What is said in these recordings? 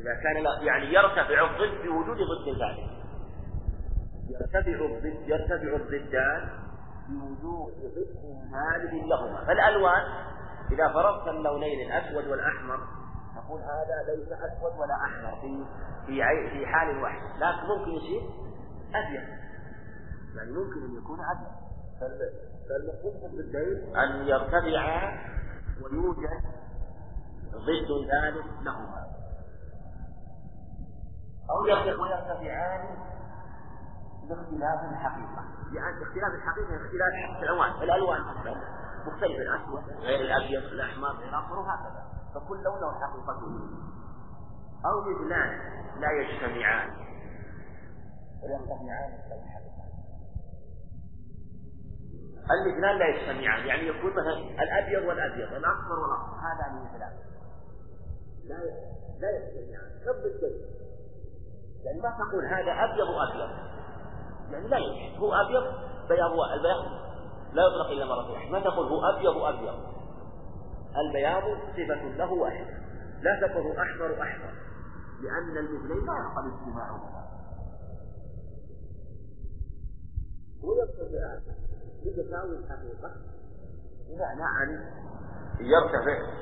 إذا كان لا يعني يرتفع الضد بوجود ضد ثالث يرتفع الضد يرتفع الضدان بوجود ضد ثالث لهما فالألوان إذا فرضت اللونين الأسود والأحمر نقول هذا ليس أسود ولا أحمر في في في حال واحد. لكن ممكن يصير أبيض. يعني ممكن أن يكون أبيض. فالمقصود بالضدين أن يرتفعا ويوجد ضد ثالث لهما. أو ويرتفعان باختلاف الحقيقة. يعني اختلاف الحقيقة اختلاف الألوان. الألوان مختلفة الأسود غير الأبيض الأحمر غير الأصفر وهكذا. فكل لون له حقيقته. أو مثلان لا يجتمعان. ويرتفعان المثلان لا يجتمعان. يعني يكون مثلا الأبيض والأبيض الأصفر والأصفر. هذا مثلان لا لا يجتمعان. كالضدين يعني ما تقول هذا أبيض وأبيض يعني لا يمكن. هو أبيض بياض البياض لا يطلق إلا مرة واحدة. ما تقول هو أبيض وأبيض البياض صفة له واحدة. لا تقول أحمر أحمر. لأن المثلين لا يقبل اجتماعهما. ويقتضي لتساوي الحقيقة. بمعنى أن يرتفع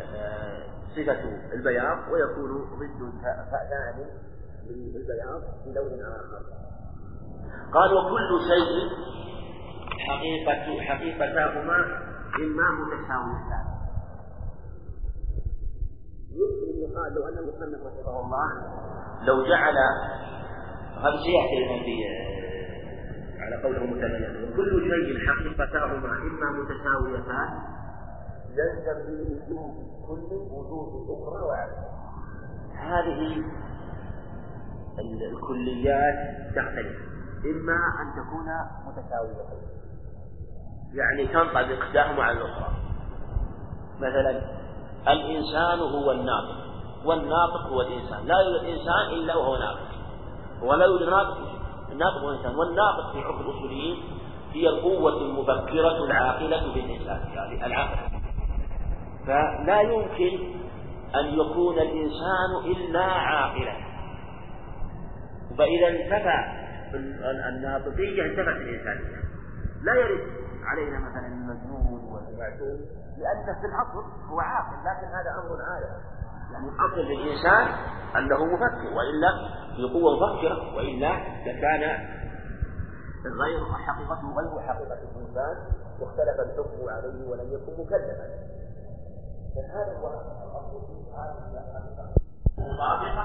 آه، صفة البياض ويكون ضد ثاني. للبياض بلون آخر. قال وكل شيء حقيقة حقيقتاهما إما متساويتان. يمكن أن يقال لو أن المصنف رحمه الله لو جعل هذا سيأتي في على قوله متبين وكل شيء حقيقتاهما إما متساويتان يلزم بوجود كل وجود الأخرى وعدم هذه الكليات تختلف. إما أن تكون متساويتين يعني تنطبق إحداهما على الأخرى. مثلا الإنسان هو الناطق. والناطق هو الإنسان. لا يوجد إنسان إلا وهو ناطق. ولا يوجد ناطق. الناطق هو الإنسان. والناطق في عرف الأصوليين هي القوة المبكرة العاقلة بالإنسان. يعني العقل. فلا يمكن أن يكون الإنسان إلا عاقلا. فإذا انتفى الناطقية انتفت الإنسانية لا يرد علينا مثلا المجنون والمعتوه لأنه في الأصل هو عاقل لكن هذا أمر عالم يعني الأصل للإنسان أنه مفكر وإلا في قوة مفكرة وإلا لكان غير حقيقته غير حقيقة الإنسان واختلف الحكم عليه ولم يكن مكلفا. فهذا هو الأصل في هذه مطابقة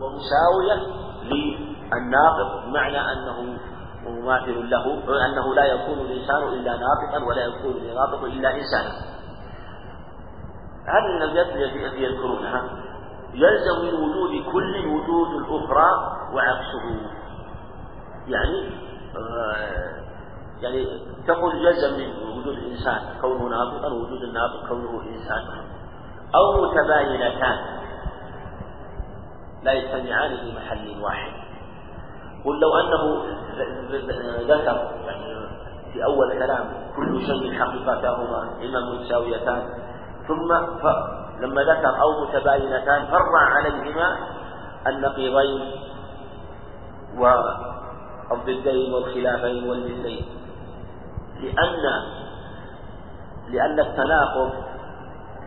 ومساوية. للناقض بمعنى أنه ومماثل له أنه لا يكون الإنسان إلا ناطقا ولا يكون الناطق إلا إنسانا. هذه من الأبيات التي يذكرونها. يلزم من وجود كل وجود الأخرى وعكسه. يعني آه يعني تقول يلزم من وجود الإنسان كونه ناطقا ووجود الناطق كونه إنسانا أو متباينتان. لا يجتمعان في محل واحد. قل لو أنه ذكر يعني في أول كلام كل شيء حقيقتهما إما متساويتان ثم لما ذكر أو متباينتان فرع عليهما النقيضين والضدين والخلافين والمثلين. لأن لأن التناقض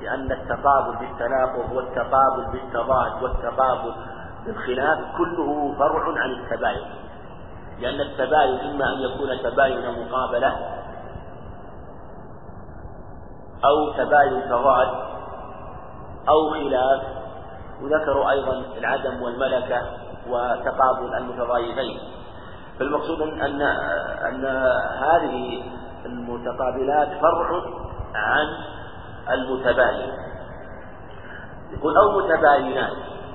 لأن التقابل بالتناقض والتقابل بالتضاد والتقابل بالخلاف كله فرع عن التباين. لأن التباين إما أن يكون تباين مقابلة أو تباين تضاد أو خلاف. وذكروا أيضا العدم والملكة وتقابل المتضايفين فالمقصود أن أن هذه المتقابلات فرع عن المتباين. يقول أو متباينات.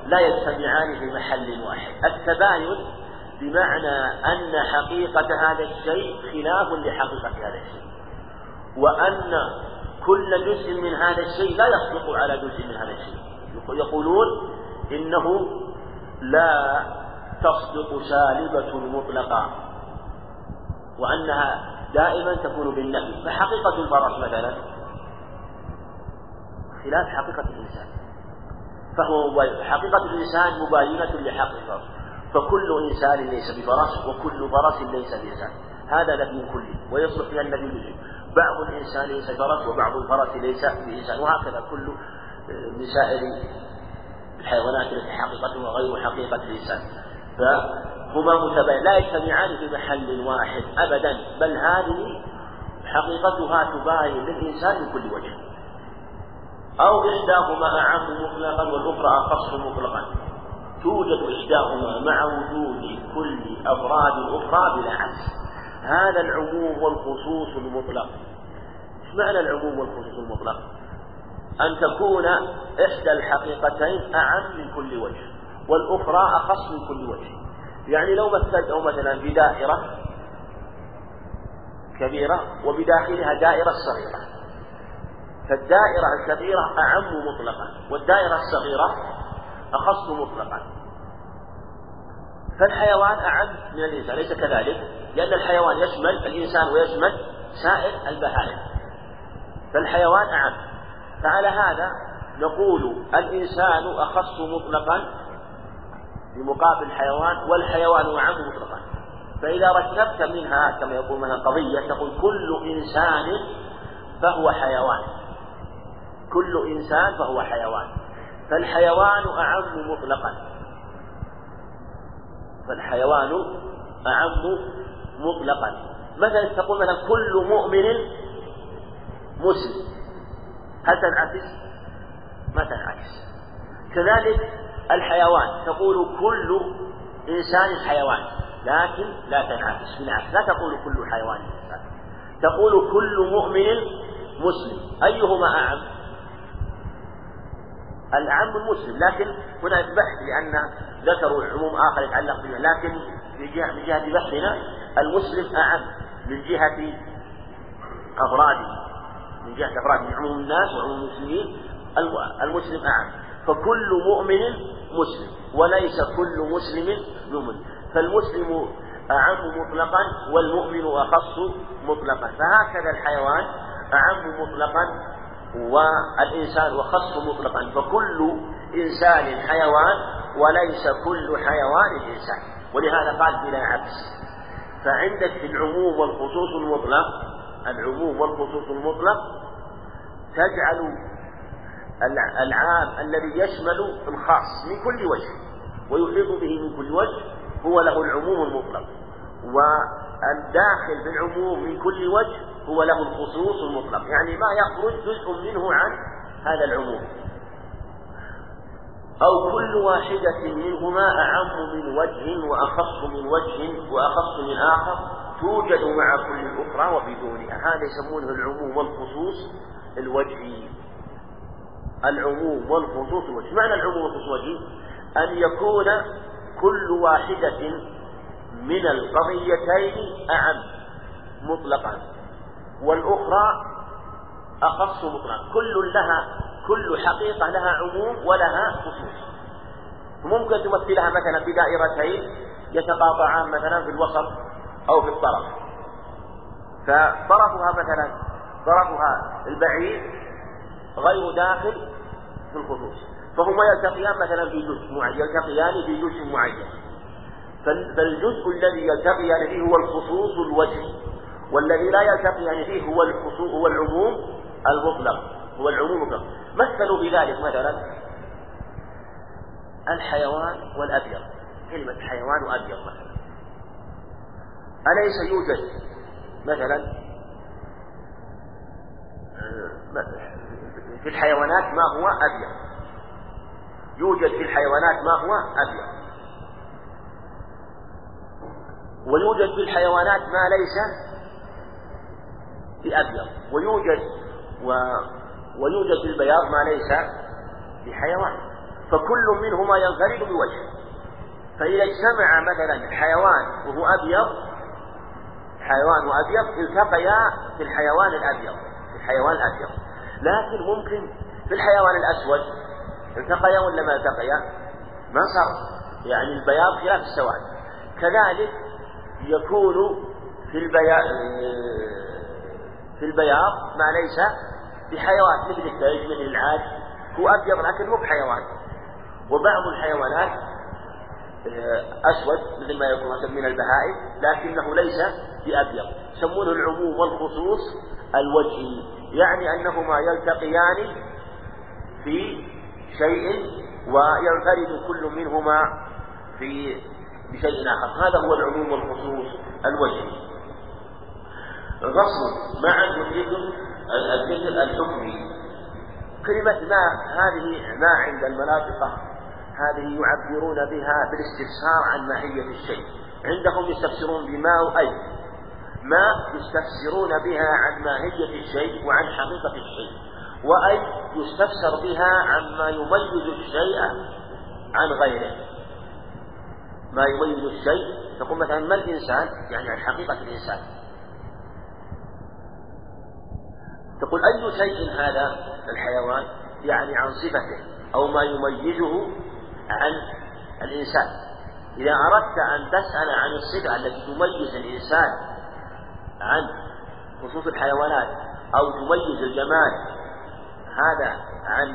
لا يجتمعان في محل واحد. التباين بمعنى أن حقيقة هذا الشيء خلاف لحقيقة هذا الشيء. وأن كل جزء من هذا الشيء لا يصدق على جزء من هذا الشيء. يقولون إنه لا تصدق سالبة مطلقة وأنها دائما تكون بالنفي. فحقيقة الفرس مثلا خلاف حقيقة الإنسان. فهو حقيقة الإنسان مباينة لحقيقة فكل إنسان ليس بفرس وكل فرس ليس بإنسان. هذا نبي كلي ويصلح فيها النبي لجي بعض الإنسان ليس فرس وبعض الفرس ليس بإنسان. وهكذا كل من سائر الحيوانات التي حقيقتها غير حقيقة الإنسان. فهما متباين. لا يجتمعان في محل واحد أبدا بل هذه حقيقتها تباين للإنسان من كل وجه. أو إحداهما أعم مطلقا والأخرى أخص مطلقا. توجد إحداهما مع وجود كل أفراد الأخرى بلا عكس. هذا العموم والخصوص المطلق. إيش معنى العموم والخصوص المطلق؟ أن تكون إحدى الحقيقتين أعم من كل وجه والأخرى أخص من كل وجه. يعني لو مثلت أو مثلا بدائرة كبيرة وبداخلها دائرة صغيرة. فالدائرة الكبيرة أعم مطلقا والدائرة الصغيرة أخص مطلقا. فالحيوان أعم من الإنسان أليس كذلك؟ لأن الحيوان يشمل الإنسان ويشمل سائر البهائم. فالحيوان أعم. فعلى هذا نقول الإنسان أخص مطلقا بمقابل الحيوان والحيوان أعم مطلقا. فإذا ركبت منها كما يقول مثلا قضية تقول كل إنسان فهو حيوان. كل إنسان فهو حيوان. فالحيوان أعم مطلقا. فالحيوان أعم مطلقا. مثلا تقول مثلا كل مؤمن مسلم. هل تنعكس؟ ما تنعكس. كذلك الحيوان. تقول كل إنسان حيوان. لكن لا تنعكس. بالعكس لا تقول كل حيوان إنسان. تقول كل مؤمن مسلم. أيهما أعم؟ العام المسلم لكن هنا بحث لأن ذكروا عموم آخر يتعلق به لكن من جهة من جهة بحثنا المسلم أعم من جهة أفراده من جهة أفراده عموم الناس وعموم المسلمين المسلم أعم. فكل مؤمن مسلم وليس كل مسلم مؤمن فالمسلم أعم مطلقا والمؤمن أخص مطلقا. فهكذا الحيوان أعم مطلقا والإنسان وخص مطلقا فكل إنسان حيوان وليس كل حيوان إنسان ولهذا قال بلا عكس. فعندك في العموم والخصوص المطلق العموم والخصوص المطلق تجعل العام الذي يشمل الخاص من كل وجه ويحيط به من كل وجه هو له العموم المطلق. والداخل في العموم من كل وجه هو له الخصوص المطلق. يعني ما يخرج جزء منه عن هذا العموم. أو كل واحدة منهما أعم من وجه وأخص من وجه وأخص من آخر توجد مع كل الأخرى وبدونها. هذا يسمونه العموم والخصوص الوجهي. العموم والخصوص الوجهي. معنى العموم والخصوص الوجهي؟ أن يكون كل واحدة من القضيتين أعم مطلقا والأخرى أخص مطلقا. كل لها كل حقيقة لها عموم ولها خصوص. ممكن تمثلها مثلا بدائرتين يتقاطعان مثلا في الوسط أو في الطرف. فطرفها مثلا طرفها البعيد غير داخل في الخصوص. فهما يلتقيان مثلا في جزء معين يلتقيان في جزء معين. فالجزء الذي يلتقيان فيه هو الخصوص الوجهي والذي لا يلتقيان فيه هو الخصوص هو العموم المطلق هو العموم المطلق. مثلوا بذلك مثلا الحيوان والأبيض. كلمة حيوان وأبيض مثلا. أليس يوجد مثلا؟ في الحيوانات ما هو أبيض. يوجد في الحيوانات ما هو أبيض. ويوجد في الحيوانات ما ليس بأبيض ويوجد و ويوجد في البياض ما ليس بحيوان فكل منهما ينفرد بوجه. فإذا اجتمع مثلا الحيوان وهو أبيض حيوان وأبيض التقيا في الحيوان الأبيض في الحيوان الأبيض. لكن ممكن في الحيوان الأسود التقيا ولا ما التقيا؟ ما صار. يعني البياض خلاف السواد. كذلك يكون في البياض في البياض ما ليس بحيوان مثل الثلج مثل العاج هو أبيض لكن مو بحيوان. وبعض الحيوانات آه، أسود مثل ما يكون من البهائم لكنه ليس بأبيض. يسمونه العموم والخصوص الوجهي. يعني أنهما يلتقيان في شيء وينفرد كل منهما في بشيء آخر. هذا هو العموم والخصوص الوجهي. غصب مع الذكر الذكر الحكمي. كلمة ما هذه ما عند المناطق هذه يعبرون بها بالاستفسار عن ماهية الشيء. عندهم يستفسرون بما أي. ما يستفسرون بها عن ماهية الشيء وعن حقيقة الشيء. وأي يستفسر بها عما يميز الشيء عن غيره. ما يميز الشيء تقول مثلا ما الإنسان؟ يعني عن حقيقة الإنسان. تقول أي شيء هذا الحيوان؟ يعني عن صفته أو ما يميزه عن الإنسان. إذا أردت أن تسأل عن الصفة التي تميز الإنسان عن خصوص الحيوانات أو تميز الجمال هذا عن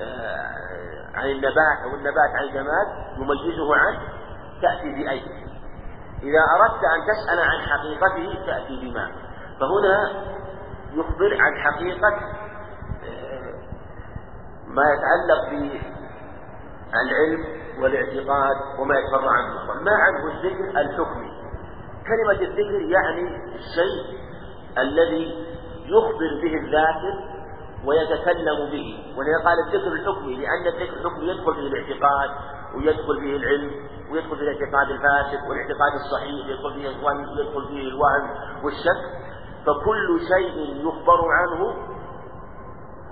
آه، عن النبات أو النبات عن الجمال يميزه عنه تأتي بأي؟ إذا أردت أن تسأل عن حقيقته تأتي بما. فهنا يخبر عن حقيقة آه، ما يتعلق بالعلم والاعتقاد وما يتفرع عنه. ما عنه؟ الذكر الحكمي. كلمة الذكر يعني الشيء الذي يخبر به الذاكر ويتكلم به. ولذا قال الذكر الحكمي لأن الذكر الحكمي يدخل فيه الاعتقاد ويدخل فيه العلم ويدخل فيه الاعتقاد الفاسد والاعتقاد الصحيح يدخل فيه الظن يدخل فيه الوهم والشك. فكل شيء يخبر عنه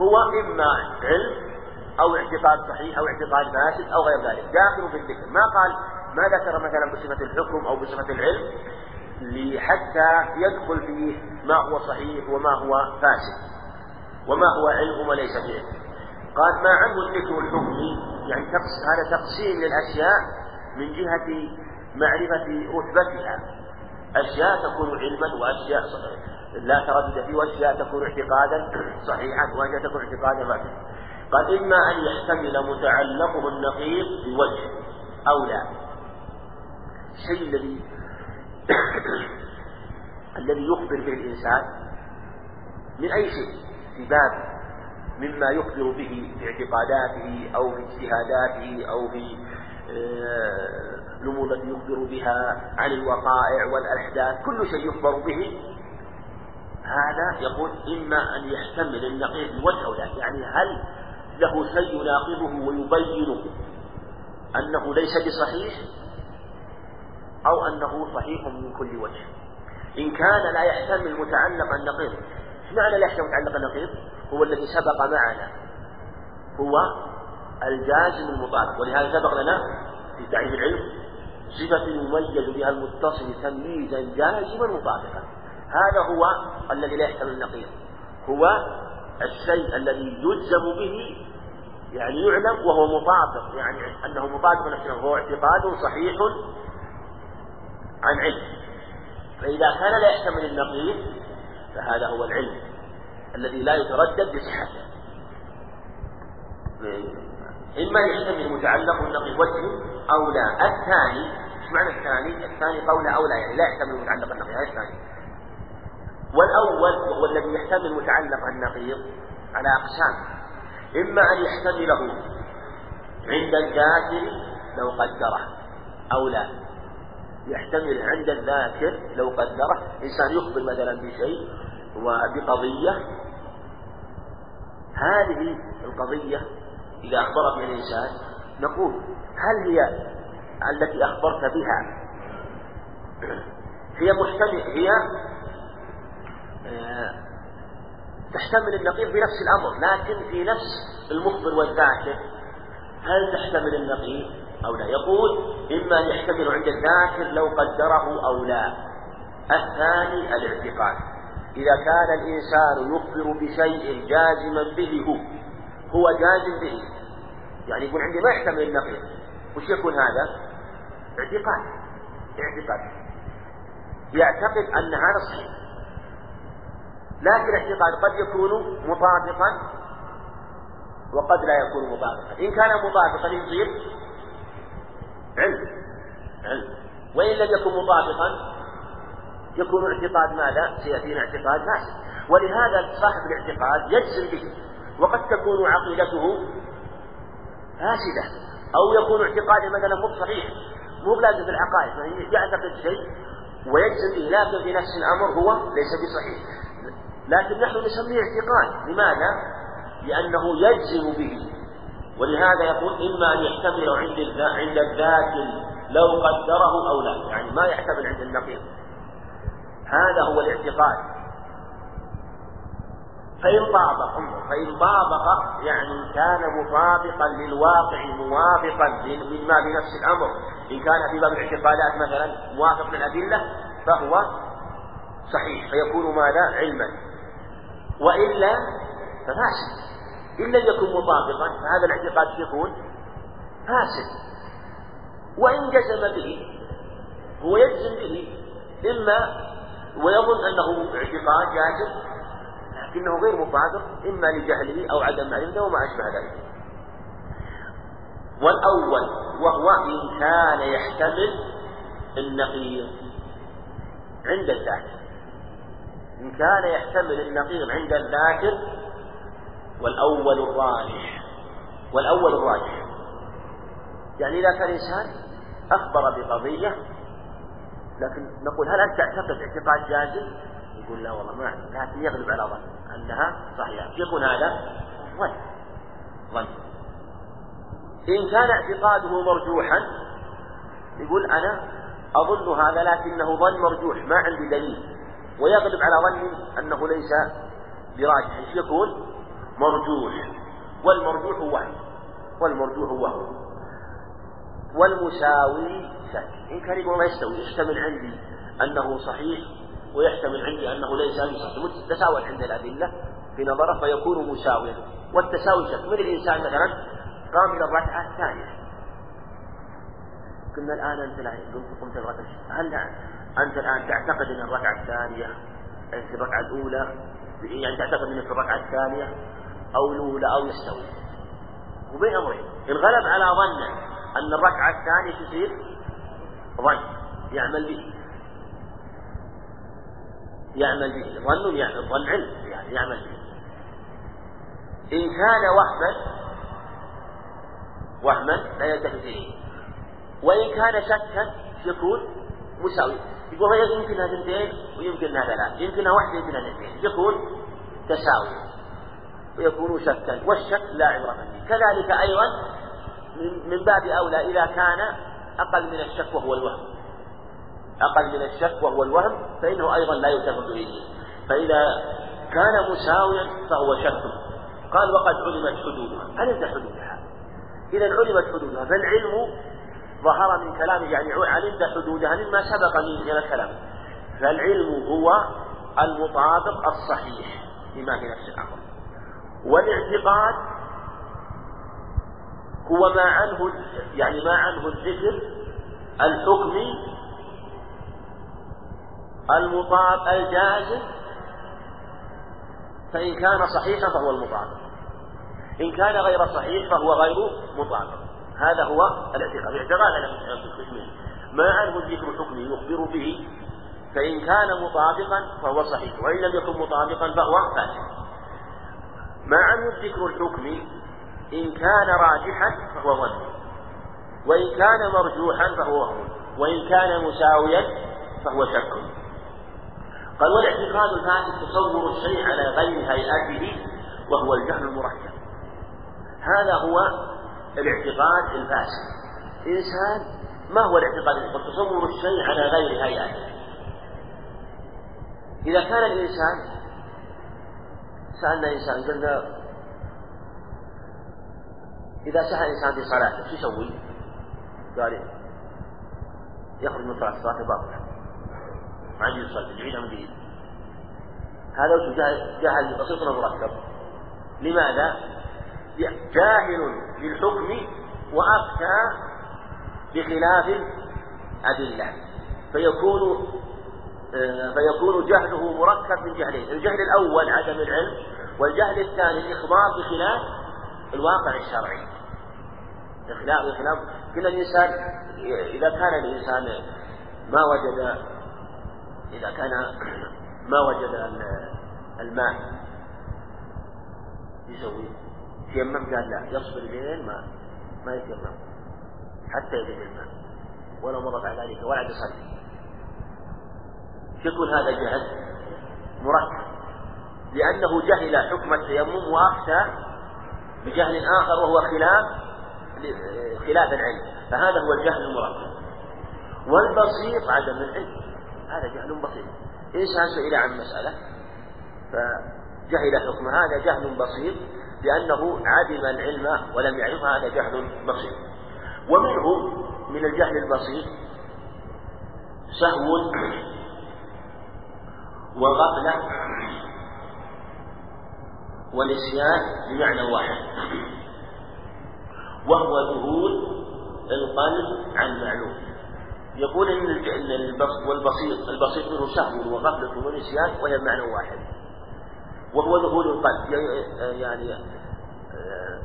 هو إما علم أو اعتقاد صحيح أو اعتقاد فاسد أو غير ذلك. داخل في الذكر. ما قال ما ذكر مثلا بصفة الحكم أو بصفة العلم حتى يدخل فيه ما هو صحيح وما هو فاسد وما هو علم وما ليس بعلم قال ما عنه الذكر الحكمي؟ يعني هذا تقسيم للأشياء من جهة معرفة رتبتها أشياء تكون علما وأشياء لا تردد فيه وأشياء تكون اعتقادا صحيحا وأشياء تكون اعتقادا فاسدا قال إما أن يحتمل متعلقه النقيض بوجه أو لا. الشيء الذي الذي يخبر به الإنسان من أي شيء؟ في باب مما يخبر به في اعتقاداته أو في اجتهاداته أو في آه، الأمور التي يخبر بها عن الوقائع والأحداث. كل شيء يخبر به. هذا يقول إما أن يحتمل النقيض بوجه أو لا يعني هل له شيء يناقضه ويبين أنه ليس بصحيح أو أنه صحيح من كل وجه؟ إن كان لا يحتمل متعلق النقيض إيش معنى لا يحتمل متعلق النقيض هو الذي سبق معنا. هو الجازم المطابق ولهذا سبق لنا في تعريف العلم صفة يميز بها المتصل تمييزا جازما مطابقا هذا هو الذي لا يحتمل النقيض. هو الشيء الذي يجزم به يعني يعلم وهو مطابق يعني أنه مطابق نفسه هو اعتقاد صحيح عن علم. فإذا كان لا يحتمل النقيض فهذا هو العلم. الذي لا يتردد بصحته. إما يحتمل متعلق النقيض وجه أو لا. الثاني إيش معنى الثاني؟ الثاني قول أو لا يعني لا يحتمل متعلق النقيض هذا الثاني. والأول وهو الذي يحتمل متعلق النقيض على أقسام. إما أن يحتمله عند الذاكر لو قدره أو لا. يحتمل عند الذاكر لو قدره. إنسان يخبر مثلا بشيء وبقضية. هذه القضية إذا أخبرت من الإنسان نقول هل هي التي أخبرت بها هي محتمل هي آه، تحتمل النقيض بنفس الأمر لكن في نفس المخبر والذاكر هل تحتمل النقيض أو لا؟ يقول إما يحتمل عند الذاكر لو قدره أو لا. الثاني الاعتقاد. إذا كان الإنسان يخبر بشيء جازما به هو هو جازم به. يعني يقول عندي ما يحتمل النقيض وش يكون هذا؟ اعتقاد. اعتقاد. يعتقد أن هذا صحيح. لكن الاعتقاد قد يكون مطابقا وقد لا يكون مطابقا. إن كان مطابقا يصير علم. علم. وإن لم يكن مطابقا يكون اعتقاد ماذا؟ سيأتينا اعتقاد فاسد ولهذا صاحب الاعتقاد يجزم به. وقد تكون عقيدته فاسدة. أو يكون اعتقاده مثلا مو صحيح مو بلازم في العقائد. يعني يعتقد شيء ويجزم به. لكن في نفس الأمر هو ليس بصحيح. لكن نحن نسميه اعتقاد. لماذا؟ لأنه يجزم به. ولهذا يقول إما أن يحتمل عند عند الذات لو قدره أو لا. يعني ما يحتمل عند النقيض. هذا هو الاعتقاد. فإن طابق فإن طابق يعني كان مطابقا للواقع موافقا مما بنفس الأمر. إن كان في باب الاعتقادات مثلا موافق للأدلة فهو صحيح فيكون ماذا؟ علما. وإلا ففاسد. إن لم يكن مطابقا فهذا الاعتقاد يكون؟ فاسد. وإن جزم به هو يجزم به إما ويظن أنه اعتقاد جازم لكنه غير مطابق إما لجهله أو عدم معرفته وما أشبه ذلك. والأول وهو إن كان يحتمل النقيض عند الذاكر. إن كان يحتمل النقيض عند الذاكر والأول الراجح. والأول الراجح. يعني إذا كان إنسان أخبر بقضية لكن نقول هل أنت تعتقد اعتقاد جازم؟ يقول لا والله ما لكن يغلب على ظن أنها صحيحة. يكون هذا ظن ظن. إن كان اعتقاده مرجوحا يقول أنا أظن هذا لكنه ظن مرجوح ما عندي دليل. ويغلب على ظني أنه ليس براجح. يكون؟ مرجوح. والمرجوح وهم والمرجوح وهم والمساوي شك إن يقول ما يستوي يحتمل عندي أنه صحيح ويحتمل عندي أنه ليس بصحيح تساوت عند الأدلة في نظره فيكون مساويا. والتساوي شك مثل الإنسان مثلا؟ قام إلى الركعة الثانية. قلنا الآن أنت قمت الركعة هل أنت الآن تعتقد أن الركعة الثانية في الركعة الأولى يعني تعتقد أنه في الركعة الثانية أو الأولى أو يستوي. وبين أمرين. إن غلب على ظنه أن الركعة الثانية تصير ظن يعمل به. يعمل به ظن يعني ظن علم يعني يعمل به. إن كان وهما وهما لا يلتفت إليه. وإن كان شكا يكون مساوي يقول يمكن هذا اثنتين ويمكن هذا لا. يمكن واحدة يمكن هذا اثنين يكون تساوي ويكون شكا والشك لا عبرة فيه. كذلك أيضا من باب أولى إذا كان أقل من الشك وهو الوهم. أقل من الشك وهو الوهم فإنه أيضا لا يلتفت إليه فإذا كان مساويا فهو شك قال وقد علمت حدودها. علمت حدودها؟ إذا علمت حدودها. فالعلم ظهر من كلامه يعني علمت حدودها مما سبق من الكلام. فالعلم هو المطابق الصحيح لما في نفس الأمر. والاعتقاد هو ما عنه يعني ما عنه الذكر الحكمي المطاب الجازم فإن كان صحيحا فهو المطابق إن كان غير صحيح فهو غير مطابق هذا هو الاعتقاد. الاعتقاد على القسمين ما عنه الذكر الحكمي يخبر به فإن كان مطابقا فهو صحيح وإن لم يكن مطابقا فهو فاسد. ما عنه الذكر الحكمي إن كان راجحا فهو ظن. وإن كان مرجوحا فهو وهم وإن كان مساويا فهو شك. قال والاعتقاد الفاسد تصور الشيء على غير هيئته وهو الجهل المركب. هذا هو الاعتقاد الفاسد. إنسان ما هو الاعتقاد الفاسد؟ تصور الشيء على غير هيئته. إذا كان الإنسان سألنا إنسان قلنا إذا سهى إنسان في صلاته شو يسوي؟ قال يخرج من صلاة الصلاة باطلة ما عندي يصلي يعيدها من جديد هذا جهل بسيط مركب؟ لماذا؟ جاهل للحكم وأفتى بخلاف الأدلة. فيكون آه، فيكون جهله مركب من جهلين الجهل الأول عدم العلم والجهل الثاني الإخبار بخلاف الواقع الشرعي. بخلاف بخلاف كل الإنسان إذا كان الإنسان ما وجد إذا كان ما وجد الماء يسوي يتيمم قال لا يصبر لين ما ما يتيمم. حتى يجد الماء. ولو مضت على ذلك ولا يصلي. يكون هذا جهل مركب لأنه جهل حكم التيمم وأفتى بجهل آخر وهو خلاف خلاف العلم. فهذا هو الجهل المركب. والبسيط عدم العلم. هذا جهل بسيط. إنسان سئل عن مسألة فجهل حكم هذا جهل بسيط لأنه عدم العلم ولم يعرف هذا جهل بسيط. ومنه من الجهل البسيط سهو وغفلة ونسيان بمعنى واحد. وهو ذهول القلب عن معلوم يقول إن والبسيط البسيط منه سهو وغفلة ونسيان وهي بمعنى واحد. وهو ذهول القلب. يعني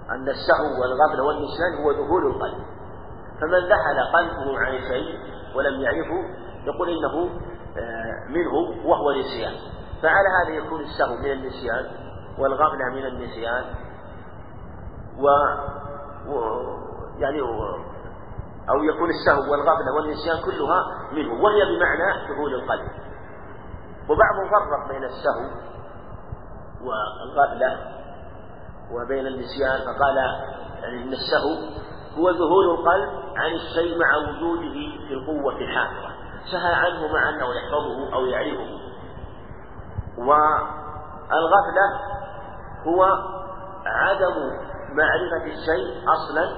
أن السهو والغفلة والنسيان هو ذهول القلب. فمن ذهل قلبه عن شيء ولم يعرفه يقول إنه منه وهو نسيان فعلى هذا يكون السهو من النسيان والغفلة من النسيان و, و... يعني. أو يكون السهو والغفلة والنسيان كلها منه وهي بمعنى دخول القلب وبعضهم فرق بين السهو والغفلة وبين النسيان فقال يعني إن السهو هو ذهول القلب عن الشيء مع وجوده في القوة الحاضرة سهى عنه مع أنه يحفظه أو يعرفه والغفلة هو عدم معرفة الشيء أصلا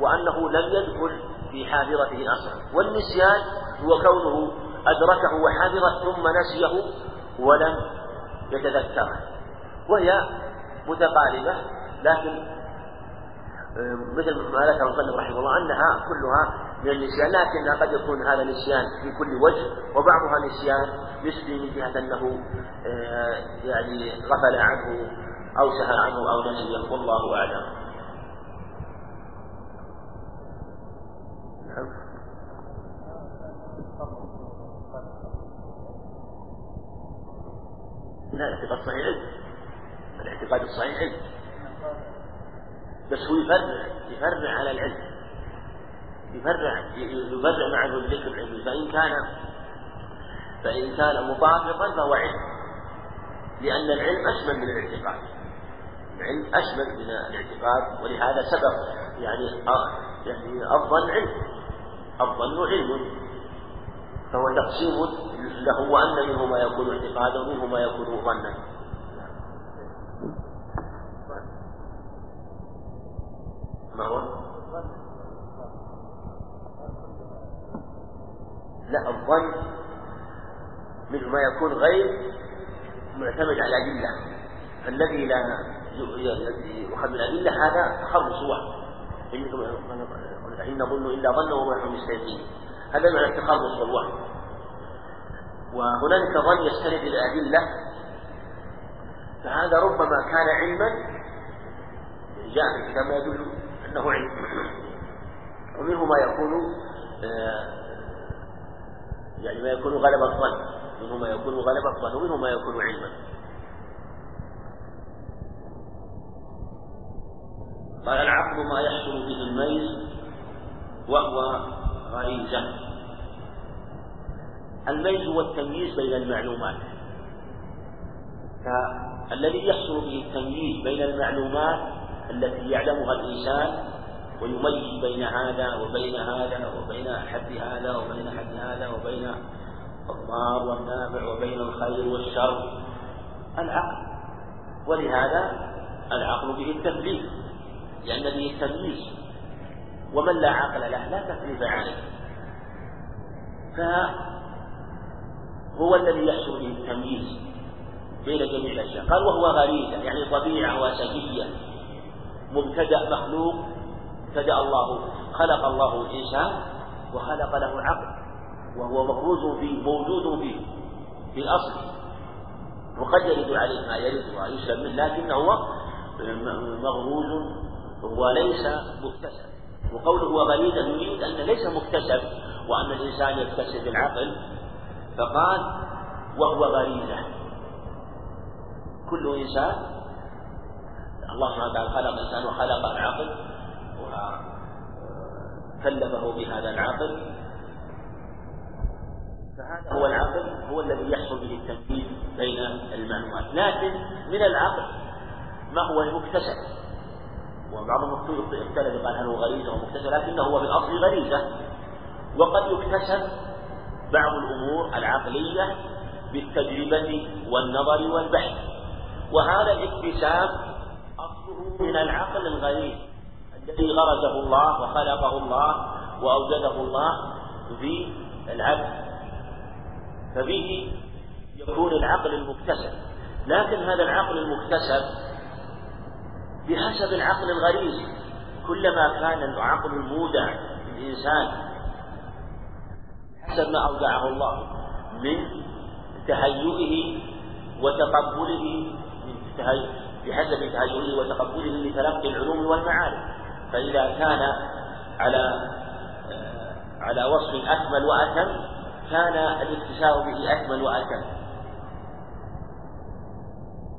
وأنه لم يدخل في حافظته أصلا. والنسيان هو كونه أدركه وحفظه ثم نسيه ولم يتذكره وهي متقاربة لكن مثل ما ذكر المصنف رحمه الله أنها كلها من النسيان لكنها قد يكون هذا نسيان في كل وجه وبعضها نسيان نسبي من جهة أنه آه، يعني غفل عنه أو سهى عنه أو نسيه والله أعلم. لا الاعتقاد الصحيح علم الاعتقاد الصحيح. علم بس هو يفرع يفرع على العلم. يفرع يفرع معه الذكر العلمي فإن كان فإن كان مطابقا فهو علم. لأن العلم أشمل من الاعتقاد. العلم أشمل من الاعتقاد ولهذا سبق يعني يعني الظن علم الظن علم. فهو تقسيم له وأن منه ما يكون اعتقادا ومنه ما يكون ظنا. ما هو؟ لا الظن منه ما يكون غير معتمد على الأدلة الذي لا يؤخذ من الأدلة هذا تخرص وهم إن نظن إلا ظن وما نحن مستيقين هذا معنى التخرص والوهم وهنالك ظن يستند إلى الأدلة فهذا ربما كان علما جاء في الكتاب ما يدل أنه علم. ومنه ما يكون آه، يعني ما يكون غلب الظن. منه ما يكون غلب الظن. ومنه ما يكون علما. قال العقل ما يحصل به الميل وهو غريزة. الميل هو التمييز بين المعلومات. فالذي يحصل به التمييز بين المعلومات التي يعلمها الإنسان ويميز بين هذا وبين هذا وبين حد هذا وبين حد هذا وبين الضار والنافع وبين الخير والشر. العقل. ولهذا العقل به التكليف لأن به التمييز ومن لا عقل له لا تكليف عليه. فهو الذي يحصل به التمييز بين جميع الأشياء. قال وهو غريزة يعني طبيعة وسجية. مبتدأ مخلوق ابتدأ الله خلق الله الإنسان وخلق له عقل وهو مفروز فيه موجود فيه في الأصل. وقد يرد عليه ما يرد ويسلم منه لكنه مغروز هو ليس مكتسب. وقوله هو غريزة يريد أن ليس مكتسب. وأن الإنسان يكتسب العقل فقال وهو غريزة. كل إنسان الله سبحانه وتعالى خلق الإنسان وخلق العقل وكلفه بهذا العقل. فهذا هو العقل هو الذي يحصل به التمييز بين المعلومات. لكن من العقل ما هو المكتسب؟ وبعضهم اختلف قال هل هو غريزة أو لكنه هو في الأصل غريزة. وقد يكتسب بعض الأمور العقلية بالتجربة والنظر والبحث. وهذا الاكتساب أصله من العقل الغريب الذي غرزه الله وخلقه الله وأوجده الله في العبد. فبه يكون العقل المكتسب. لكن هذا العقل المكتسب بحسب العقل الغريزي كلما كان العقل المودع للإنسان حسب ما أودعه الله من تهيئه وتقبله بحسب تهيئه وتقبله لتلقي العلوم والمعارف. فإذا كان على على وصف أكمل وأتم كان الاكتساب به أكمل وأتم.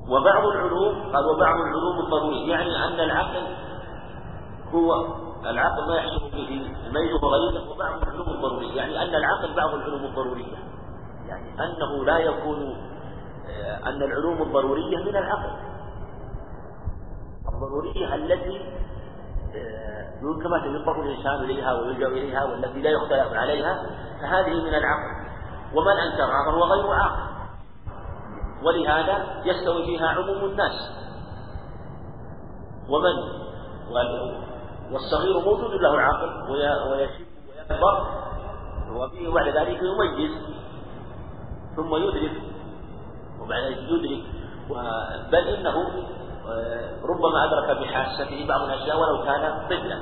وبعض العلوم قال وبعض العلوم الضرورية. يعني أن العقل هو العقل ما يحصل به الميل وغيره وبعض العلوم الضرورية. يعني أن العقل بعض العلوم الضرورية. يعني أنه لا يكون آه، أن العلوم الضرورية من العقل. الضرورية التي آه، كما يضطر الإنسان إليها ويلجأ إليها والتي لا يختلف عليها فهذه من العقل. ومن أنكرها فهو غير عاقل. ولهذا يستوي فيها عموم الناس. ومن؟ والصغير موجود له العقل ويشب ويكبر وفيه بعد ذلك يميز ثم يدرك وبعد ذلك يدرك. بل إنه آه، ربما أدرك بحاسته بعض الأشياء ولو كان طفلا.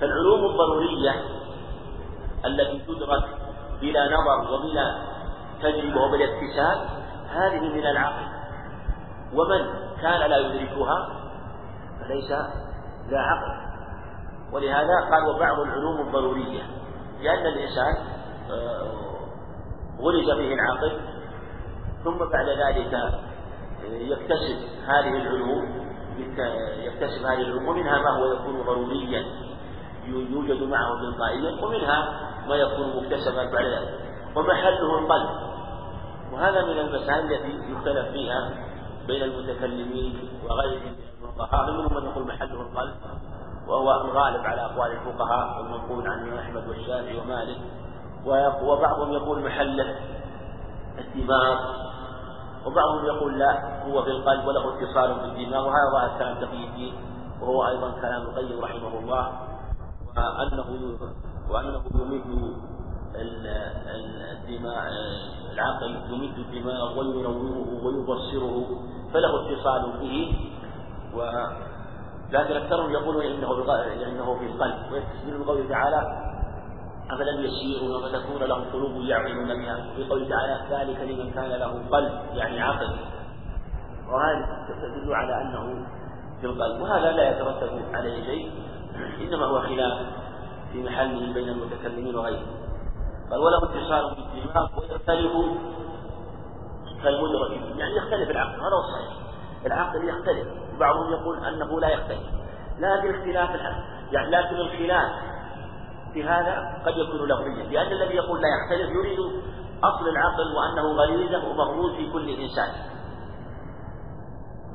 فالعلوم الضرورية التي تدرك بلا نظر وبلا تجربة وبلا اكتساب هذه من العقل. ومن كان لا يدركها فليس ذا عقل. ولهذا قال وبعض العلوم الضرورية لأن الإنسان آه، غرز به العقل ثم بعد ذلك آه، يكتسب هذه العلوم يكتسب هذه العلوم ومنها ما هو يكون ضروريا يوجد معه تلقائيا ومنها ما يكون مكتسبا بعد ذلك. ومحله القلب. وهذا من المسائل التي يختلف فيها بين المتكلمين وغيرهم من الفقهاء منهم من يقول محله القلب وهو الغالب على أقوال الفقهاء والمنقول عن أحمد والشافعي ومالك وبعضهم يقول محله الدماغ وبعضهم يقول لا هو في القلب وله اتصال بالدماغ وهذا ظاهر كلام تقي الدين وهو أيضا كلام القيم رحمه الله وأنه وأنه يمد الدماء العقل يمد الدماغ وينوره ويبصره فله اتصال به. و لكن اكثرهم يقولون إنه إنه في القلب. ويستدل بقوله تعالى أفلم يسيروا فتكون لهم قلوب يعقلون بها وفي قوله تعالى ذلك لمن كان له قلب يعني عقل. وهذه تدل على أنه في القلب. وهذا لا يترتب عليه شيء إنما هو خلاف في محله بين المتكلمين وغيرهم قال وله اتصال بالدماغ ويختلف كالمدرك يعني يختلف العقل هذا هو الصحيح. العقل يختلف. بعضهم يقول أنه لا يختلف. لكن اختلاف العقل. يعني لكن الخلاف في هذا قد يكون لفظيا لأن الذي يقول لا يختلف يريد أصل العقل وأنه غريزه ومغروز في كل إنسان.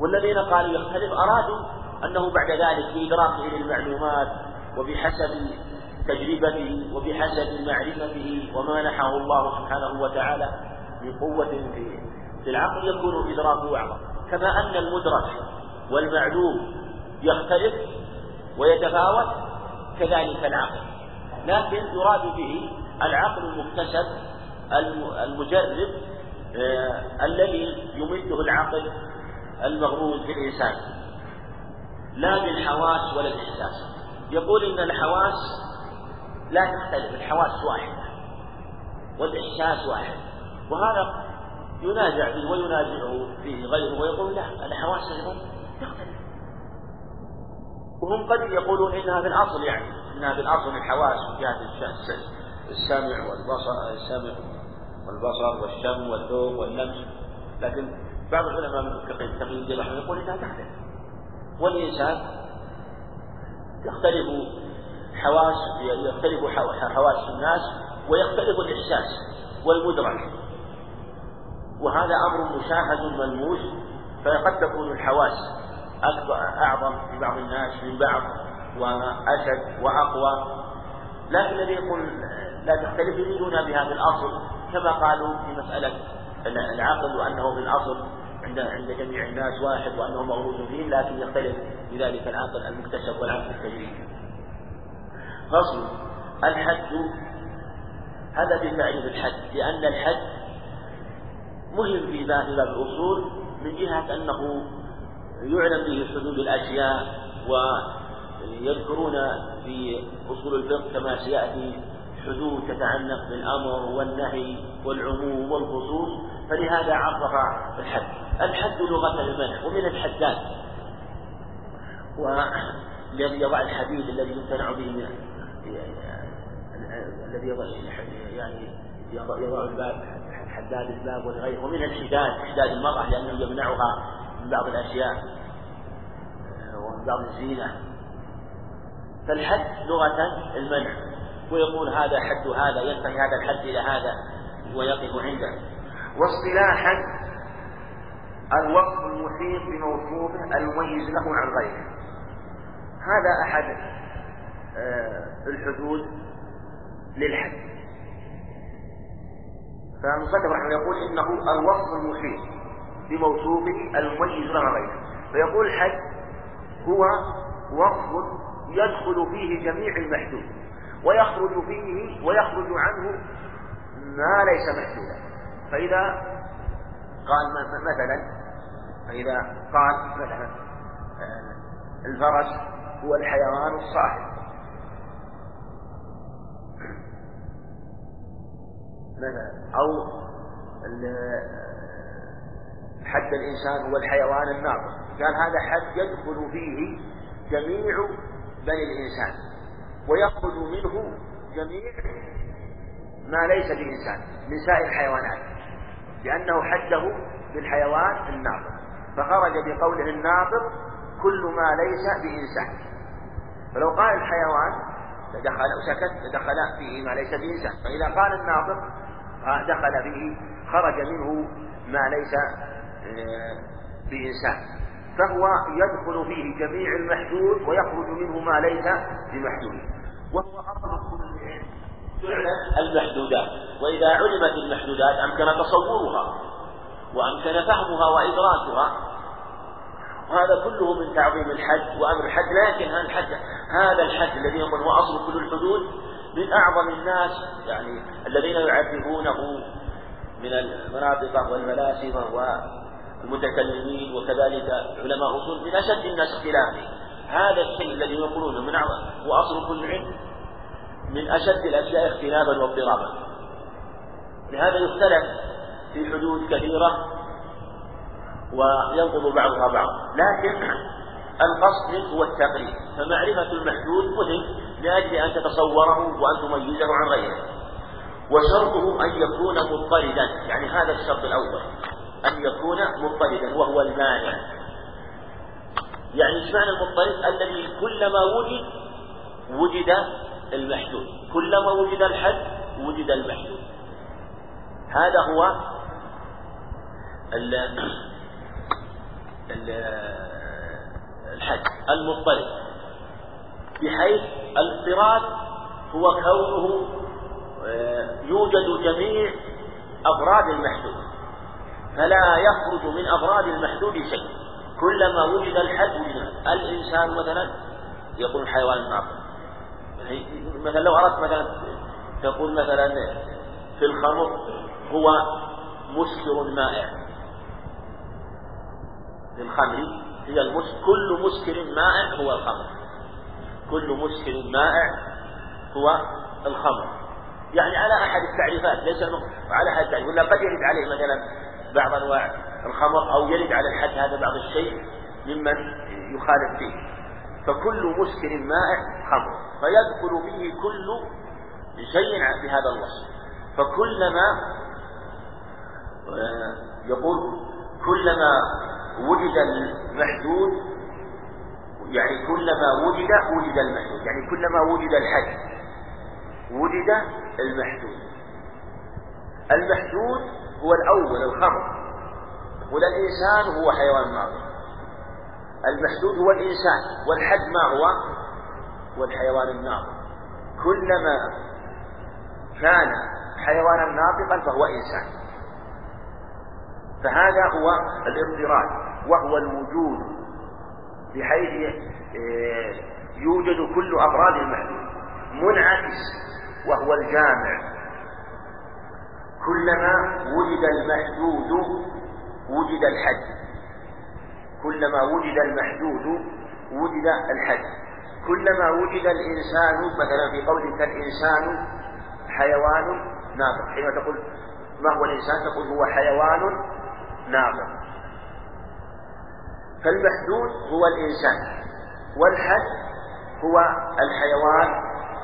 والذين قالوا يختلف أرادوا أنه بعد ذلك بإدراكه للمعلومات وبحسب تجربته وبحسب معرفته وما منحه الله سبحانه وتعالى من قوة في في العقل يكون إدراكه أعظم. كما أن المدرك والمعلوم يختلف ويتفاوت كذلك العقل. لكن يراد به العقل المكتسب المجرب آه الذي يمده العقل المغروز في الإنسان. لا بالحواس ولا الإحساس يقول إن الحواس لا تختلف الحواس واحدة والإحساس واحد. وهذا ينازع فيه وينازعه فيه غيره ويقول لا الحواس أيضا تختلف. وهم قد يقولون إنها في الأصل يعني إنها في الأصل الحواس جهة السمع والبصر السمع والبصر والشم والذوق واللمس لكن بعض العلماء من الفقه كما يقول إنها تختلف. والإنسان تختلف حواس يختلف حواس الناس ويختلف الإحساس والمدرك. وهذا أمر مشاهد ملموس فقد تكون الحواس أكبر أعظم في بعض الناس من بعض وأشد وأقوى. لكن الذي يقول لا تختلف يريدون بها في الأصل كما قالوا في مسألة العقل وأنه في الأصل عند عند جميع الناس واحد وأنه مولود فيه لكن يختلف بذلك العقل المكتسب والعقل التجريبي. فصل. الحد هذا في الحد لأن الحد مهم في باب الأصول من جهة أنه يعلم به حدود الأشياء ويذكرون في أصول الفقه كما سيأتي حدود تتعلق بالأمر والنهي والعموم والخصوص فلهذا عرف الحد الحد لغة المنع ومن الحدات والذي يضع الحديد الذي يمتنع به من الذي يضع يعني يضع الباب حداد الباب والغير ومن الحداد حداد المرأة لأنه يمنعها من بعض الأشياء آه، ومن بعض الزينة. فالحد لغة المنع. ويقول هذا حد هذا ينتهي هذا الحد إلى هذا ويقف عنده. واصطلاحا الوصف المحيط بموصوفه المميز له عن غيره. هذا أحد الحدود للحد. فالمصنف رحمه يقول إنه الوصف المحيط بموصوفه المميز له غيره فيقول الحد هو وصف يدخل فيه جميع المحدود ويخرج فيه ويخرج عنه ما ليس محدودا. فإذا قال مثلا فإذا قال مثلا آه، الفرس هو الحيوان الصاحب. أو حد الإنسان هو الحيوان الناطق قال هذا حد يدخل فيه جميع بني الإنسان ويخرج منه جميع ما ليس بإنسان من سائر الحيوانات لأنه حده بالحيوان الناطق فخرج بقوله الناطق كل ما ليس بإنسان. فلو قال الحيوان لدخل وسكت لدخل فيه ما ليس بإنسان. فإذا قال الناطق دخل فيه خرج منه ما ليس آه، بإنسان. فهو يدخل فيه جميع المحدود ويخرج منه ما ليس بمحدود. وهو أصل كل المحدودات. وإذا علمت المحدودات أمكن تصورها وأمكن فهمها وإدراكها. وهذا كله من تعظيم الحد وأمر الحد لكن هذا الحد هذا الحد الذي هو أصل كل الحدود من أعظم الناس يعني الذين يعرفونه من المناطق والملاسمة والمتكلمين وكذلك علماء أصول من أشد الناس اختلافا هذا الشيء الذي يقولونه من أعظم هو أصل كل علم من أشد الأشياء اختلافا واضطرابا. لهذا يختلف في حدود كثيرة وينقض بعضها بعض لكن القصد هو التقريب فمعرفة المحدود مهم لأجل أن تتصوره وأن تميزه عن غيره. وشرطه أن يكون مضطردا يعني هذا الشرط الأول أن يكون مضطردا وهو المانع. يعني إيش معنى المضطرد الذي كلما وجد وجد المحدود. كلما وجد الحد وجد المحدود. هذا هو ال ال الحد المضطرد. بحيث الاضطراد هو كونه آه، يوجد جميع أفراد المحدود فلا يخرج من أفراد المحدود شيء. كلما وجد الحد وجد. الإنسان مثلا يقول الحيوان الناطق مثلا لو أردت مثلا تقول مثلا في الخمر هو مسكر مائع. في الخمر هي المس كل مسكر مائع هو الخمر. كل مسكر مائع هو الخمر. يعني على أحد التعريفات ليس على أحد التعريفات ولا قد يرد عليه مثلا بعض أنواع الخمر أو يرد على الحد هذا بعض الشيء ممن يخالف فيه. فكل مسكر مائع خمر فيدخل فيه كل شيء بهذا الوصف. فكلما آه، يقول كلما وجد المحدود يعني كلما وجد وجد المحدود. يعني كلما وجد الحد وجد المحدود. المحدود هو الأول الخمر والإنسان هو حيوان ناطق المحدود هو الإنسان والحد ما هو؟ هو الحيوان الناطق. كلما كان حيوانا ناطقا فهو إنسان. فهذا هو الاضطراد وهو الوجود. بحيث آه، يوجد كل أفراد المحدود. منعكس وهو الجامع. كلما وجد المحدود وجد الحد. كلما وجد المحدود وجد الحد. كلما وجد الإنسان مثلا في قولك الإنسان حيوان ناطق. حين تقول ما هو الإنسان؟ تقول هو حيوان ناطق. فالمحدود هو الإنسان والحد هو الحيوان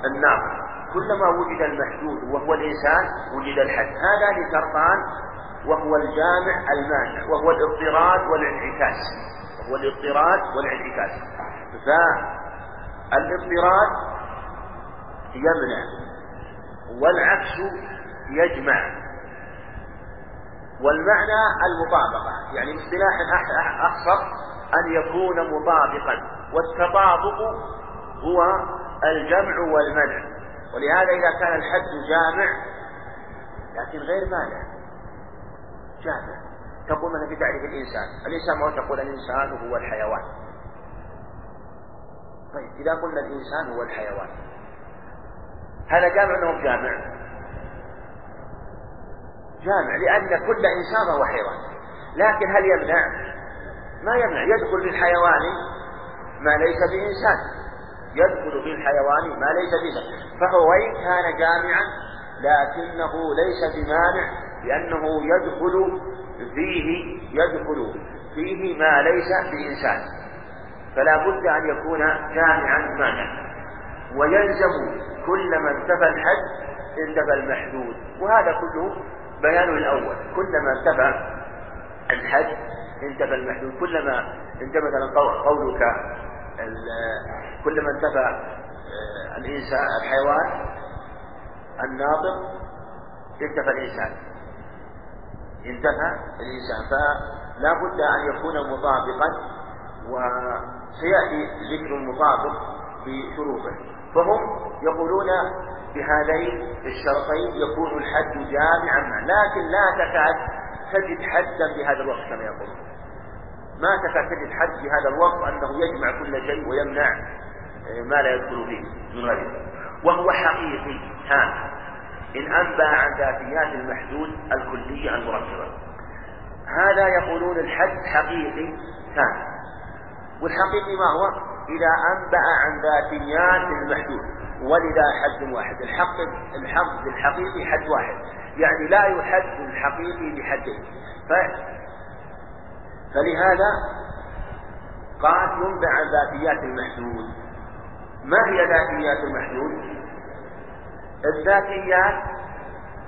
الناطق كلما وجد المحدود وهو الإنسان وجد الحد. هذان شرطان وهو الجامع المانع وهو الاضطراد والانعكاس. وهو الاضطراد والانعكاس. فالاضطراد يمنع والعكس يجمع. والمعنى المطابقة يعني باصطلاح أخصر أن يكون مطابقا والتطابق هو الجمع والمنع. ولهذا إذا كان الحد جامع لكن غير مانع. جامع. تقول مثلا في تعريف الإنسان. الإنسان ما تقول الإنسان هو الحيوان. طيب إذا قلنا الإنسان هو الحيوان هذا جامع أنه جامع؟ جامع لأن كل إنسان هو حيوان لكن هل يمنع؟ ما يمنع. يدخل في الحيوان ما ليس بإنسان. يدخل في الحيوان ما ليس بإنسان. فهو وإن كان جامعا لكنه ليس بمانع لأنه يدخل فيه يدخل فيه ما ليس بإنسان. فلا بد أن يكون جامعا مانع ويلزم كلما انتفى الحد انتفى المحدود وهذا كله بيانه الأول. كلما انتفى الحد انتفى المحدود. كلما انتفى مثلا قولك كلما انتفى آه، الإنسان الحيوان الناطق انتفى الإنسان. انتفى الإنسان. فلا بد أن يكون مطابقا وسيأتي ذكر المطابق بشروطه. فهم يقولون بهذين الشرطين يكون الحد جامعا لكن لا تكاد تجد حدا بهذا الوصف كما يقولون ما تكاد تجد حد بهذا الوصف أنه يجمع كل شيء ويمنع آه، ما لا يدخل فيه من غيره وهو حقيقي. ها. إن أنبأ عن ذاتيات المحدود الكلية المركبة. هذا يقولون الحد حقيقي. ثاني والحقيقي ما هو؟ إذا أنبأ عن ذاتيات المحدود. ولذا حد واحد. الحق الحق الحقيقي حد واحد. يعني لا يحد الحقيقي بحدين ف... فلهذا قال ينبع عن ذاتيات المحدود. ما هي ذاتيات المحدود؟ الذاتيات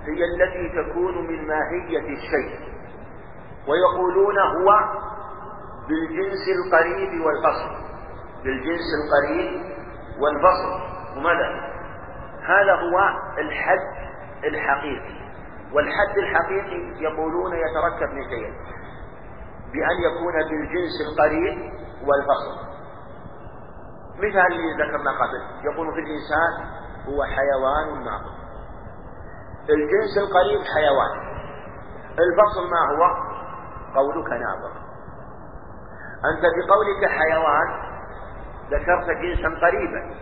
هي التي تكون من ماهية الشيء. ويقولون هو بالجنس القريب والفصل. بالجنس القريب والفصل. وماذا؟ هذا هو الحد الحقيقي. والحد الحقيقي يقولون يتركب من شيئين بأن يكون بالجنس القريب والفصل. مثال اللي ذكرنا قبل. يقول في الإنسان هو حيوان ناطق الجنس القريب حيوان. الفصل ما هو؟ قولك ناطق أنت بقولك حيوان ذكرت جنسا قريبا.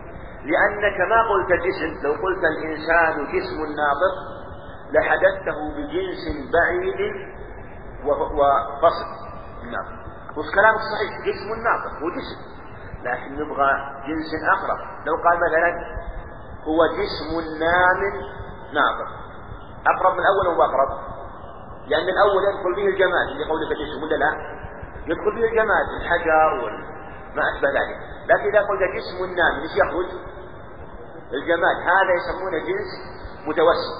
لأنك ما قلت جسم لو قلت الإنسان جسم ناطق لحدثته بجنس بعيد وفصل الناطق والكلام الصحيح جسم ناطق هو جسم. لكن نبغى جنس أقرب لو قال مثلا هو جسم نام ناطق. أقرب من الأول أو أقرب؟ لأن الأول يدخل فيه الجماد اللي قولك جسم ولا لا؟ يدخل فيه الجماد الحجر ما أشبه ذلك. لكن إذا قلت جسم نام إيش يخرج؟ الجماد. هذا يسمونه جنس متوسط.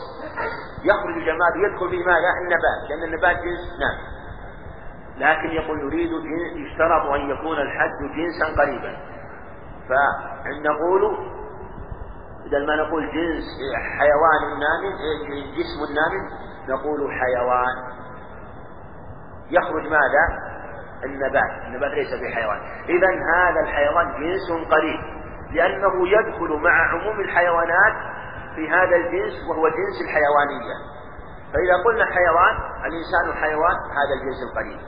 يخرج الجماد ويدخل فيه ماذا؟ النبات. لأن النبات جنس. نام لكن يقول يريد يشترط أن يكون الحد جنسا قريبا. فإن نقول بدل ما نقول جنس حيوان نام جسم نام نقول حيوان. يخرج ماذا؟ النبات. النبات ليس بحيوان. إذا هذا الحيوان جنس قريب. لأنه يدخل مع عموم الحيوانات في هذا الجنس وهو جنس الحيوانية. فإذا قلنا حيوان الإنسان حيوان هذا الجنس القريب.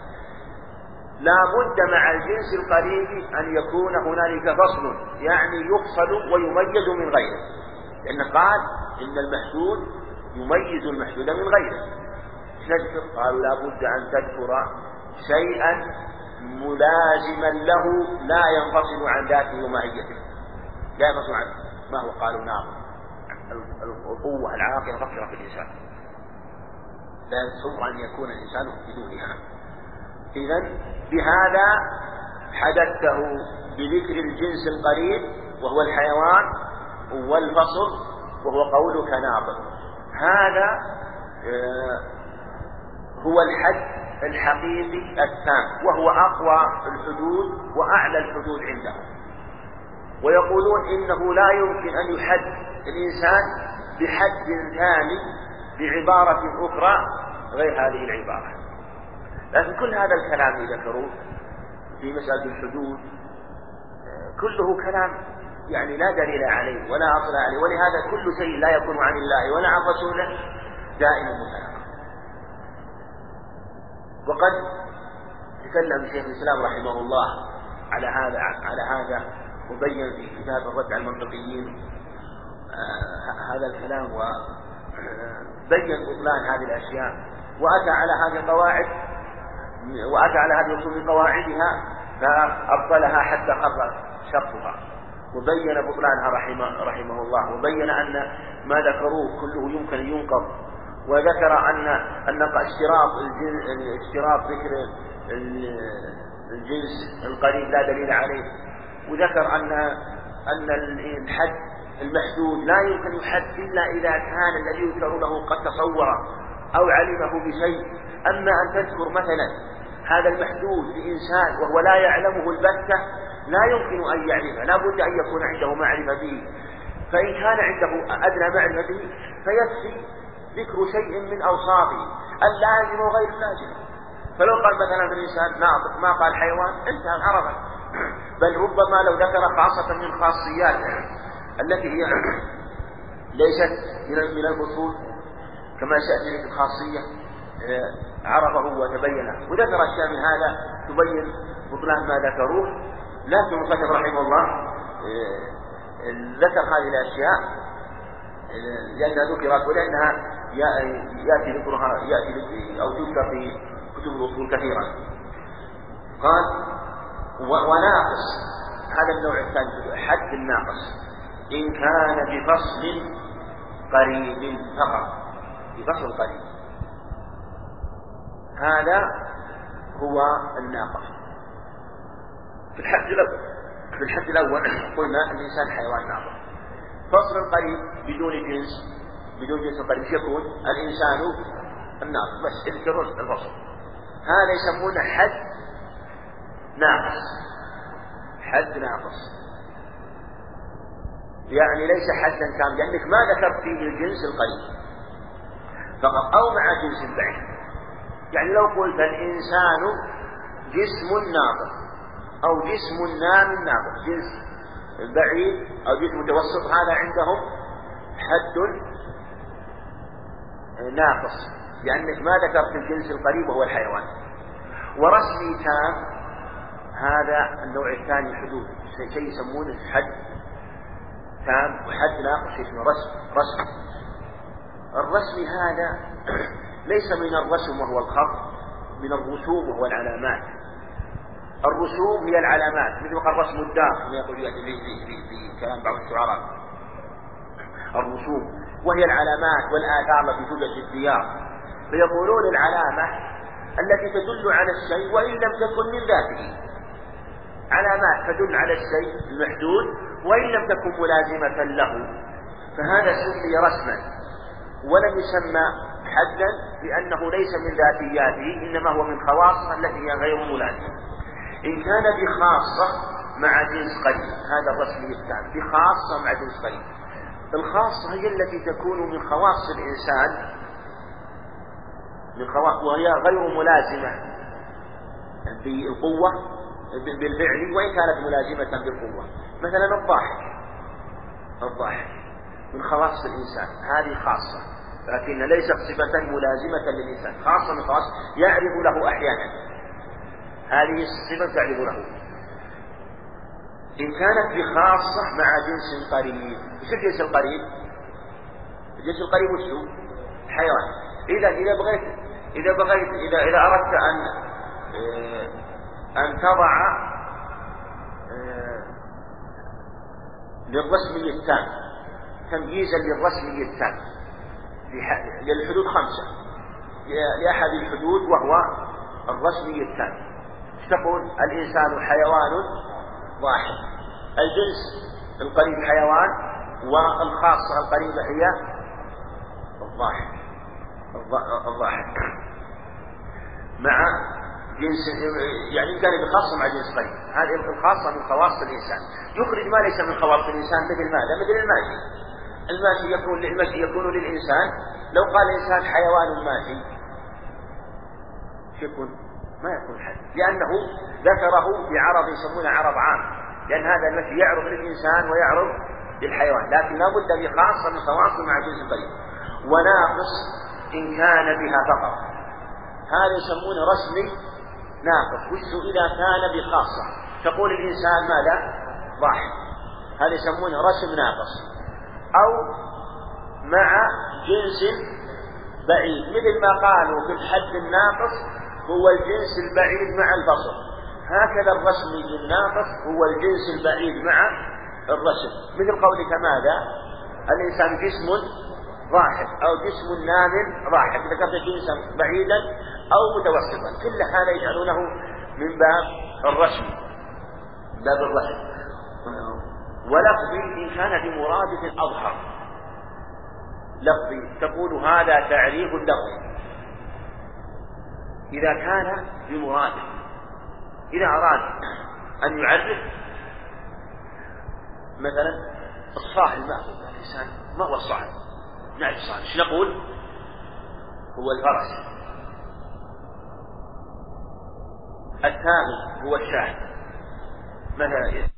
لا بد مع الجنس القريب أن يكون هنالك فصل يعني يفصل ويميز من غيره. لأن قال إن المحدود يميز المحدود من غيره. نذكر قالوا لا بد أن تذكر شيئا ملازما له لا ينفصل عن ذاته وماهيته لا ينفصل عنه. ما هو؟ قالوا نار. القوة العاقلة تفكر في الإنسان لا يصح أن يكون الإنسان بدونها إذا بهذا حدثته بذكر الجنس القريب وهو الحيوان والفصل وهو قولك ناطق هذا آه، هو الحد الحقيقي التام وهو أقوى الحدود وأعلى الحدود عندهم ويقولون إنه لا يمكن أن يحد الإنسان بحد ثاني بعبارة أخرى غير هذه العبارة. لكن كل هذا الكلام ذكروه في مسألة الحدود كله كلام يعني لا دليل عليه ولا أصل عليه ولهذا كل شيء لا يكون عن الله ولا عن رسوله دائما متناقض. وقد تكلم شيخ الإسلام رحمه الله على هذا على هذا وبين في كتاب الرد على المنطقيين آه هذا الكلام وبين بطلان هذه الأشياء. وأتى على هذه القواعد وأتى على هذه الأصول بقواعدها فأبطلها حتى خر شرطها. وبين بطلانها رحمه, رحمه الله. وبين أن ما ذكروه كله يمكن أن ينقض. وذكر أن أن اشتراط اشتراط ذكر الجنس القريب لا دليل عليه. وذكر أن أن الحد المحدود لا يمكن يحد إلا إذا كان الذي يذكر له قد تصور أو علمه بشيء. أما أن تذكر مثلا هذا المحدود لإنسان وهو لا يعلمه البتة لا يمكن أن يعرفه لا بد أن يكون عنده معرفة به. فإن كان عنده أدنى معرفة به فيكفي ذكر شيء من أوصافه. اللازم وغير اللازم فلو قال مثلا الإنسان ناطق ما قال حيوان انتهى عرفه. بل ربما لو ذكر خاصة من خاصياته التي هي ليست من الفصول كما سيأتي في الخاصية آه، عرفه وتبينه. وذكر أشياء من هذا تبين بطلان ما ذكروه. لكن المصنف رحمه الله آه، ذكر هذه الأشياء آه، لأنها ذكرت ولأنها يأتي ذكرها يأتي أو تذكر في كتب الأصول كثيرا. قال وناقص. هذا النوع الثاني حد الناقص. إن كان بفصل قريب فقط. بفصل قريب. هذا هو الناقص. في الحد الأول. في الحد الأول قلنا الإنسان حيوان ناقص. فصل القريب بدون جنس بدون جنس قريب. يكون الإنسان الناقص. بس اذكر الفصل. هذا يسمونه حد ناقص؟ حد ناقص. يعني ليس حدا كامل. لأنك ما ذكرت فيه الجنس القريب. فقط أو مع جنس بعيد. يعني لو قلت الإنسان جسم ناقص أو جسم نام ناقص. جنس بعيد أو جسم متوسط هذا عندهم حد ناقص. لأنك ما ذكرت الجنس القريب وهو الحيوان. ورسمي تام هذا النوع الثاني حدود شيء يسمونه حد. تام وحد ناقص اسمه رسم رسم. الرسم هذا ليس من الرسم وهو الخط من الرسوم وهو العلامات. الرسوم هي العلامات مثل قال رسم الدار كما يقول في كلام بعض الشعراء. الرسوم وهي العلامات والآثار التي توجد في الديار. فيقولون العلامة التي تدل على الشيء وإن لم تكن من ذاته. علامات تدل على الشيء المحدود وإن لم تكن ملازمة له. فهذا سمي رسما ولم يسمى حدا لأنه ليس من ذاتياته إنما هو من خواصة التي هي غير ملازمة. إن كان بخاصة مع جنس قريب هذا الرسم الثاني بخاصة مع جنس قريب. الخاصة هي التي تكون من خواص الإنسان من خواص وهي غير ملازمة بالقوة بالفعل وإن كانت ملازمة بالقوة. مثلا الضاحك الضاحك من خواص الإنسان هذه خاصة لكن ليست صفة ملازمة للإنسان. خاصة من خواص يعرف له أحيانا. هذه الصفة تعرف له. إن كانت بخاصة مع جنس قريب وش الجنس القريب؟ الجنس القريب وش هو؟ حيوان. إذا إذا بغيت إذا بغيت إذا إذا أردت أن أن تضع للرسمي التام تمييزا للرسمي التام للحدود خمسة. لأحد الحدود وهو الرسمي التام تقول؟ الإنسان حيوان واحد. الجنس القريب حيوان والخاصة القريبة هي الضاحك. الضاحك. مع جنس يعني كان بخاصة مع جنس قريب هذه الخاصة من خواص الإنسان. يخرج ما ليس من خواص الإنسان مثل ماذا؟ مثل الماشي الماشي يكون للمشي يكون للإنسان. لو قال الإنسان حيوان ماشي يكون؟ ما يكون حد لأنه ذكره بعرض يسمونه عرض عام. لأن هذا المشي يعرض للإنسان ويعرض للحيوان. لكن لا بد بخاصة من تواصل مع جنس القريب وناقص إن كان بها فقط هذا يسمونه رسمي ناقص وش إذا كان بخاصة. تقول الإنسان ماذا؟ ضاحك هذا يسمونه رسم ناقص. أو مع جنس بعيد. مثل ما قالوا في الحد الناقص هو الجنس البعيد مع البصر. هكذا الرسم للناقص هو الجنس البعيد مع الرسم. مثل قولك ماذا؟ الإنسان جسم ضاحك أو جسم نام ضاحك. ذكرت جنسا بعيدا أو متوسطا كل هذا يجعلونه من باب الرسم باب الرسم ولفظي إن كان بمرادف أظهر لفظي تقول هذا تعريف لفظي إذا كان بمراده إذا أراد أن يعرف مثلا الصاحب ما الإنسان ما هو الصاحب؟ نعرف الصاحب. إيش نقول؟ هو الفرس. الثاني هو الشاهد. مثلا